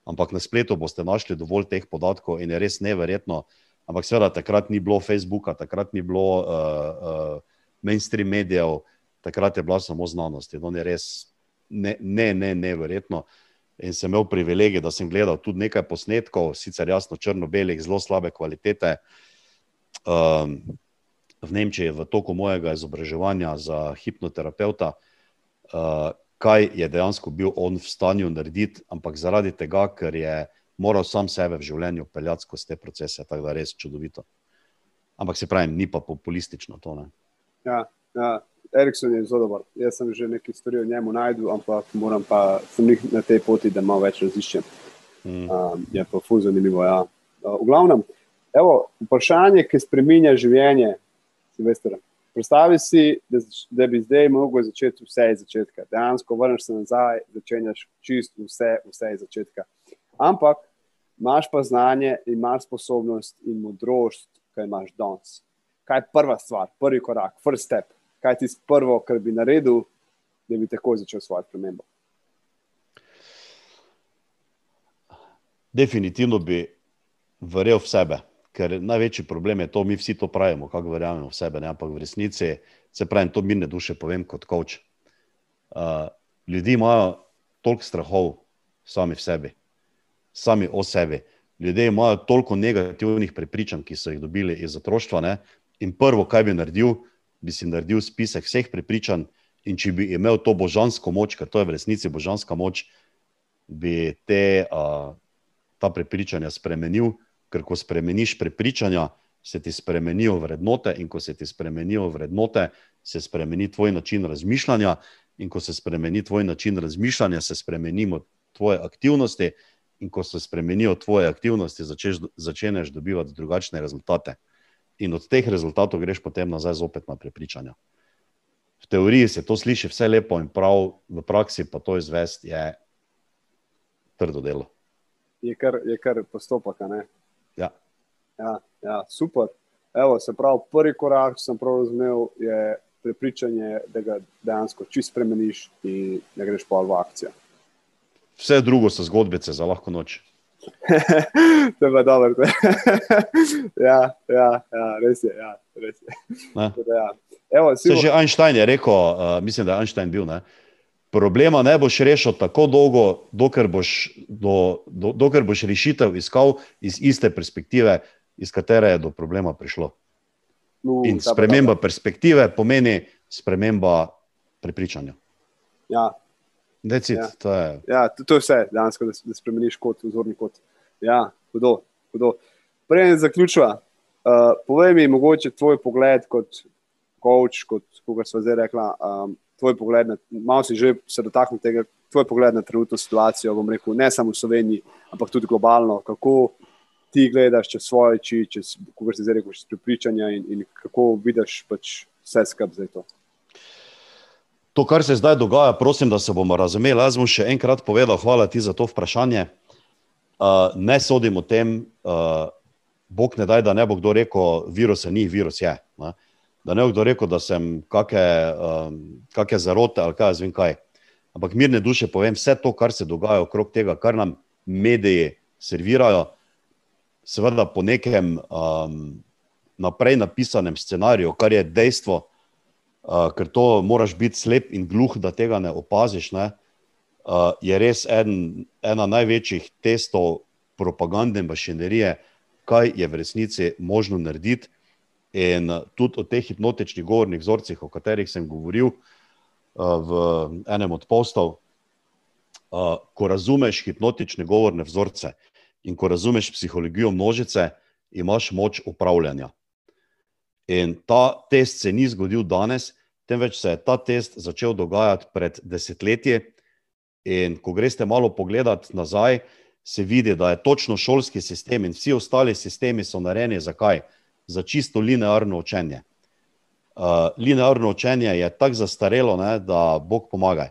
ampak na spletu boste našli dovolj teh podatkov in je res neverjetno. Ampak seveda takrat ni bilo Facebooka, takrat ni bilo uh, uh, mainstream medijev, takrat je bila samo znanost. To je res ne, ne, ne, neverjetno. In sem imel privilegij, da sem gledal tudi nekaj posnetkov, sicer jasno črno-belih, zelo slabe kvalitete. Um, v Nemčiji, v toku mojega izobraževanja za hipnoterapeuta, uh, kaj je dejansko bil on v stanju narediti, ampak zaradi tega, ker je moral sam sebe v življenju peljati skozi te procese, tako da res čudovito. Ampak se pravi, ni pa populistično to. Ja, ja. Erikson je zelo dober. Jaz sem že nekaj stvari o njemu najdel, ampak moram pa sem na tej poti, da malo več raziščem. Mm. Um, je pa fuz zanimivo. Ja. Uh, v glavnem, evo, vprašanje, ki spremenja življenje, Silvestra. Predstavi si, da, da bi zdaj lahko začel vse iz začetka. Dejansko vrneš se nazaj, začenjaš čist vse, vse iz začetka. Ampak imaš pa znanje, imaš sposobnost in modrost, kaj imaš danes. Kaj je prva stvar, prvi korak, first step, kaj ti je prvo, kar bi naredil, da bi tako začel svojo premembo? Definitivno bi verjel v sebe, ker največji problem je to, mi vsi to pravimo, kako verjamemo v sebe, ne? ampak v resnici se pravi, to mirne duše povem kot coach. Uh, ljudi imajo toliko strahov sami v sebi sami o sebi. Ljudje imajo toliko negativnih prepričanj, ki so jih dobili iz otroštva. Ne? In prvo, kaj bi naredil, bi si naredil spisek vseh prepričanj, in če bi imel to božansko moč, ker to je v resnici božanska moč, bi te, a, ta prepričanja spremenil, ker ko spremeniš prepričanja, se ti spremenijo vrednote, in ko se ti spremenijo vrednote, se spremeni tvoj način razmišljanja, in ko se spremeni tvoj način razmišljanja, se spremenijo tvoje aktivnosti in ko se spremenijo tvoje aktivnosti, začeš, začneš dobivati drugačne rezultate. In od teh rezultatov greš potem nazaj zopet na prepričanja. V teoriji se to sliši vse lepo in prav, v praksi pa to izvesti je trdo delo. Je kar, je kar postopek. Ja. Ja, ja, super. Evo, se pravi, prvi korak, če sem prav razumel, je prepričanje, da ga dejansko čist spremeniš in da greš pa v akcijo vse drugo so zgodbice za lahko noč. to je pa dobro. ja, ja, ja, res je. Ja, res je. ja. Evo, Se že Einstein je rekel, uh, mislim, da je Einstein bil. Ne? Problema ne boš rešil tako dolgo, dokler boš, do, do, dokler boš rešitev iskal iz iste perspektive, iz katere je do problema prišlo. Uh, In sprememba perspektive pomeni sprememba prepričanja. Ja, Decid, ja. To, je. Ja, to, to je vse, dansko, da, da spremeniš kot vzorni kot. Ja, hudo, hudo. Prej zaključujem. Uh, povej mi, mogoče tvoj pogled kot coach, kot koga smo zdaj rekla, um, tvoj pogled, na, malo si že se dotaknil tega, tvoj pogled na trenutno situacijo, bom rekel, ne samo v Sloveniji, ampak tudi globalno. Kako ti gledaš čez svoje oči, čez, kako si zdaj rekel, čez prepričanja in, in kako vidiš pač vse skupaj za to. To, kar se zdaj dogaja, prosim, da se bomo razumeli. Jaz bom še enkrat povedal, hvala ti za to vprašanje. uh, ne sodim o tem, uh, Bog ne daj, da ne bo kdo rekel, virus je ni, virus je. Ne? Da ne bo kdo rekel, da sem kakšne um, zarote ali kaj, zvem kaj. Ampak mirne duše povem, vse to, kar se dogaja okrog tega, kar nam mediji servirajo, seveda po nekem um, naprej napisanem scenariju, kar je dejstvo, uh, ker to moraš biti slep in gluh, da tega ne opaziš. Ne? Uh, je res en, ena največjih testov propagandne mašinerije, kaj je v resnici možno narediti. In tudi o teh hipnotičnih govornih vzorcih, o katerih sem govoril uh, v enem od postov, uh, ko razumeš hipnotične govorne vzorce in ko razumeš psihologijo množice, imaš moč upravljanja. In ta test se ni zgodil danes, temveč se je ta test začel dogajati pred desetletji. In ko greste malo pogledati nazaj, se vidi, da je točno šolski sistem in vsi ostali sistemi so narejeni zakaj? Za čisto linearno učenje. Uh, linearno učenje je tako zastarelo, ne, da Bog pomaga.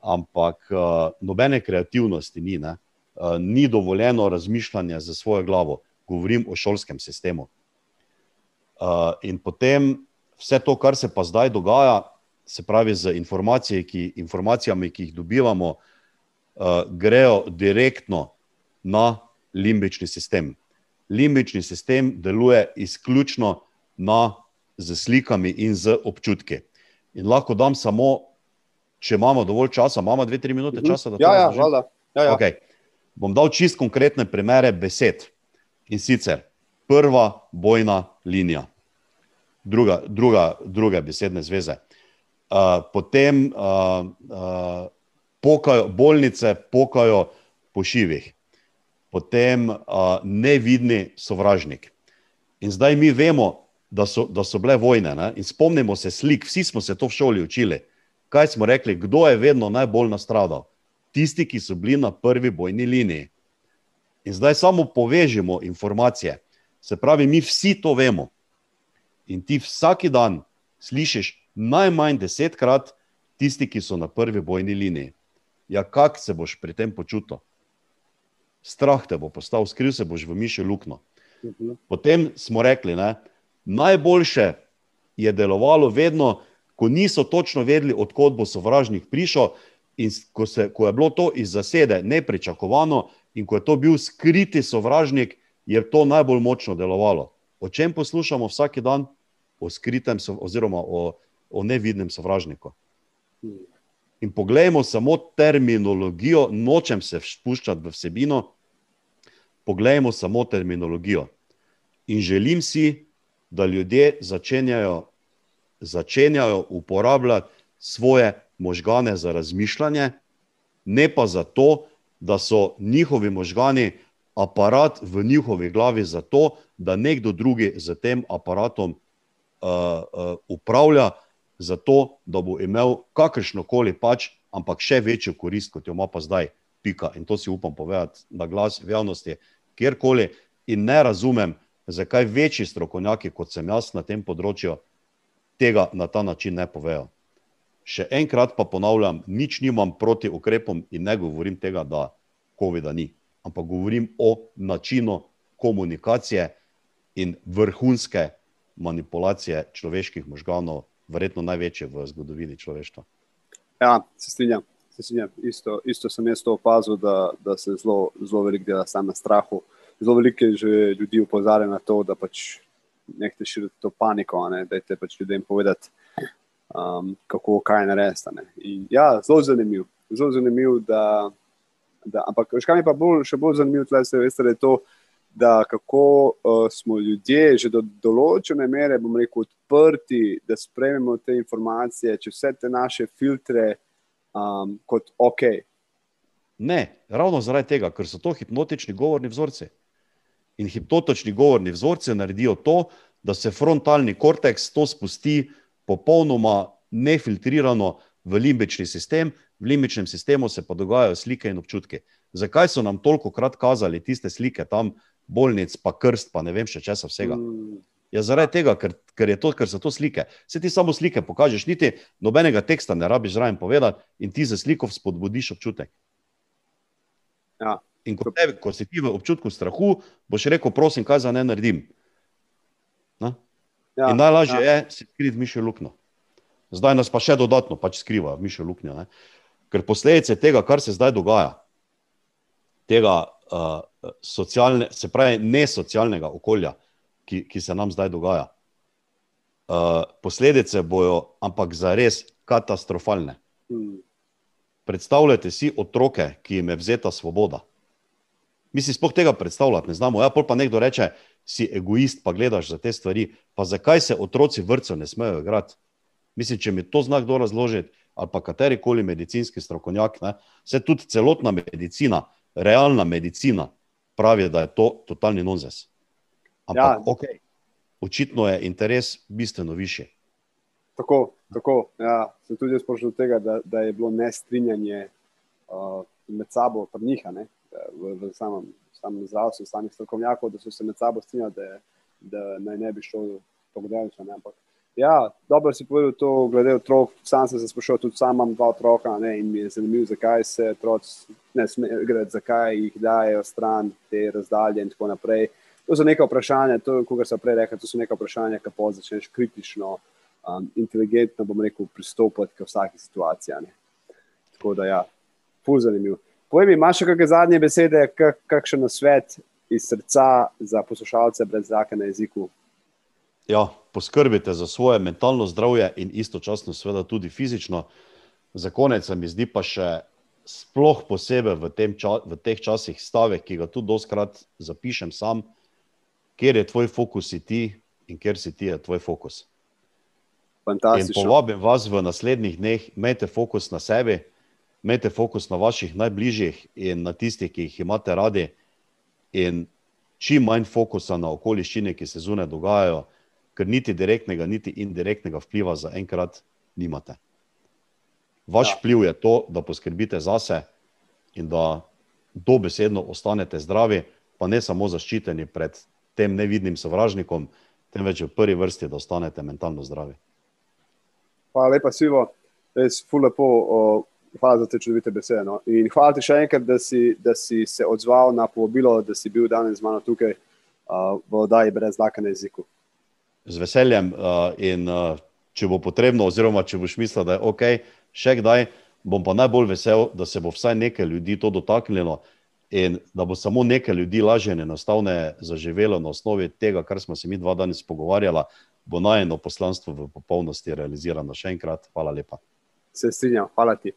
Ampak uh, nobene kreativnosti ni, uh, ni dovoljeno razmišljanje za svojo glavo. Govorim o šolskem sistemu. Uh, in potem vse to, kar se pa zdaj dogaja, se pravi, z ki, informacijami, ki jih dobivamo, uh, grejo direktno na limbični sistem. Limbični sistem deluje izključno na, z slikami in z občutki. In lahko dam samo, če imamo dovolj časa, imamo dve, tri minute mhm. časa. Ja, ja, ja, ja. Okay. Bom dal čist konkretne primere besed. In sicer prva bojna linija, druga, druga, druge besedne zveze. Uh, potem uh, uh, pokajo, bolnice pokajo po šivih, potem uh, nevidni sovražnik. In zdaj mi vemo, da so, da so bile vojne. Ne? In spomnimo se slik, vsi smo se to v šoli učili. Kaj smo rekli, kdo je vedno najbolj nastradal? Tisti, ki so bili na prvi bojni liniji. In zdaj samo povežemo informacije. Se pravi, mi vsi to vemo. In ti vsak dan slišiš najmanj desetkrat tisti, ki so na prvi bojni liniji. Ja, kak se boš pri tem počutil? Strah te bo postal, skril se boš v miši lukno. Mhm. Potem smo rekli, da najboljše je delovalo vedno, ko niso točno vedeli, odkot bo sovražnik prišel, in ko, se, ko je bilo to iz zasede nepričakovano, in ko je to bil skriti sovražnik, je to najbolj močno delovalo. O čem poslušamo vsak dan? O skritem, oziroma o, o nevidnem sovražniku. In poglejmo samo terminologijo, nočem se spuščati v vsebino, poglejmo samo terminologijo. In želim si, da ljudje začenjajo, začenjajo uporabljati svoje možgane za razmišljanje, ne pa zato, da so njihovi možgani aparat v njihovi glavi, zato da nekdo drugi z tem aparatom uh, uh, upravlja, zato da bo imel kakršno koli pač, ampak še večjo korist, kot jo ima pa zdaj. Pika. In to si upam povedati na glas v javnosti, kjerkoli. In ne razumem, zakaj večji strokovnjaki, kot sem jaz na tem področju, tega na ta način ne povejo. Še enkrat pa ponavljam, nič nimam proti ukrepom in ne govorim tega, da COVID-a ni, ampak govorim o načinu komunikacije in vrhunske manipulacije človeških možganov, verjetno največje v zgodovini človeštva. Ja, se strinjam. Se strinjam. Isto, isto sem jaz to opazil, da, da se zelo, zelo veliko dela sam na strahu. Zelo veliko je že ljudi upozorjeno na to, da pač nekaj širi to paniko, ne? da je pač ljudem povedati um, kako kaj narediti. Ja, zelo zanimiv. Zelo zanimiv da, da, ampak, kaj mi pa bolj, še bolj zanimivo, veste, da je to, da kako uh, smo ljudje že do določene mere, bomo rekel, odprti, da sprejmemo te informacije, če vse te naše filtre um, kot ok. Ne, ravno zaradi tega, ker so to hipnotični govorni vzorci. In hipnotični govorni vzorci naredijo to, da se frontalni korteks to spusti popolnoma nefiltrirano v limbični sistem, v limbičnem sistemu se pa dogajajo slike in občutki. Zakaj so nam toliko krat kazali tiste slike tam, bolnic, pa krst, pa ne vem še česa vsega? Mm. Ja, zaradi tega, ker, ker, to, ker so to slike. Se ti samo slike pokažeš, niti nobenega teksta ne rabiš zraven povedati, in ti za sliko spodbudiš občutek. Ja. In ko, tebi, ko si ti v občutku strahu, boš rekel, prosim, kaj za ne naredim. Na? Ja, in najlažje ja. je skriti mišjo luknjo. Zdaj nas pa še dodatno pač skriva mišjo luknjo. Ne? Ker posledice tega, kar se zdaj dogaja, tega uh, socialne, se pravi, ne socialnega okolja, ki, ki se nam zdaj dogaja, uh, posledice bojo, ampak za res katastrofalne. Hmm. Predstavljajte si otroke, ki jim je vzeta svoboda. Mi si spoh tega predstavljati ne znamo. Ja, pa nekdo reče, si egoist, pa gledaš za te stvari. Pa zakaj se otroci vrtcev ne smejo igrati? Mislim, če mi to zna kdo razložiti, ali pa katerikoli medicinski strokovnjak, ne, se tudi celotna medicina, realna medicina, pravi, da je to totalni nonsens. Ampak, ja. ok, očitno je interes bistveno više. Tako, tako. Ja, sem tudi jaz prišel do tega, da, da je bilo nestrinjanje uh, med sabo, pa njih, v, v samem, samem zdravstvu, samih strokovnjakov, da so se med sabo strinjali, da, da naj ne bi šel po gledališču. Ja, dobro si povedal to, glede otrok. Sam sem se sprašoval, tudi sam imam dva otroka ne, in mi je zanimivo, zakaj se otroci ne smejo igrati, zakaj jih dajo stran te razdalje in tako naprej. To so neka vprašanja, to, kot sem prej rekel, to so neka vprašanja, ki pa začneš kritično, um, inteligentno, bom rekel, pristopiti k vsaki situaciji. Ne. Tako da, ja, pul zanimiv. Povej mi, imaš še kakšne zadnje besede, kak, kakšen svet iz srca za poslušalce brez zraka na jeziku? Ja, poskrbite za svoje mentalno zdravje in istočasno, seveda, tudi fizično. Za konec se mi zdi pa še sploh posebej v, ča, v teh časih stavek, ki ga tudi doskrat zapišem sam, kjer je tvoj fokus, si ti in kjer si ti je tvoj fokus. Povabim vas v naslednjih dneh, imejte fokus na sebi, imejte fokus na vaših najbližjih in na tistih, ki jih imate radi, in čim manj fokusa na okoliščine, ki se zunaj dogajajo ker niti direktnega, niti indirektnega vpliva za enkrat nimate. Vaš ja. vpliv je to, da poskrbite zase in da dobesedno ostanete zdravi, pa ne samo zaščiteni pred tem nevidnim sovražnikom, temveč v prvi vrsti, da ostanete mentalno zdravi. Hvala lepa, Sivo. Res lepo, o, hvala za te čudovite besede. No. In hvala ti še enkrat, da si, da si se odzval na povabilo, da si bil danes z mano tukaj uh, v oddaji brez znaka na jeziku z veseljem. Uh, in uh, če bo potrebno, oziroma če boš mislil, da je ok, še kdaj, bom pa najbolj vesel, da se bo vsaj nekaj ljudi to dotaknilo in da bo samo nekaj ljudi lažje in enostavno zaživelo na osnovi tega, kar smo se mi dva danes pogovarjali, bo najeno poslanstvo v popolnosti realizirano. Še enkrat, hvala lepa. Se strinjam, hvala ti.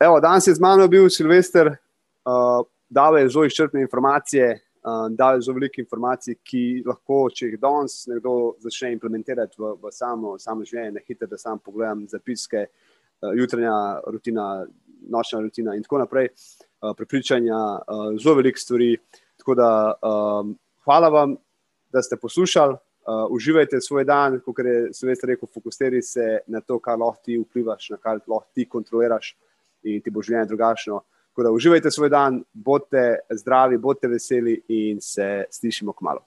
Evo, danes je z mano bil Silvester, uh, dal je zelo izčrpne informacije, uh, dali zelo veliko informacij, ki lahko, če jih danes nekdo začne implementirati v, v samo, samo življenje, na hitro, da sam pogledam zapiske, uh, jutranja rutina, nočna rutina in tako naprej, uh, prepričanja, uh, zelo veliko stvari. Tako da um, hvala vam, da ste poslušali. Uh, uživajte svoj dan, kot je Svet rekel, fokusiraj se na to, kar lahko ti vplivaš, na kar lahko ti kontroliraš, in ti bo življenje drugačno. Tako da uživajte svoj dan, bodite zdravi, bodite veseli in se slišimo k malu.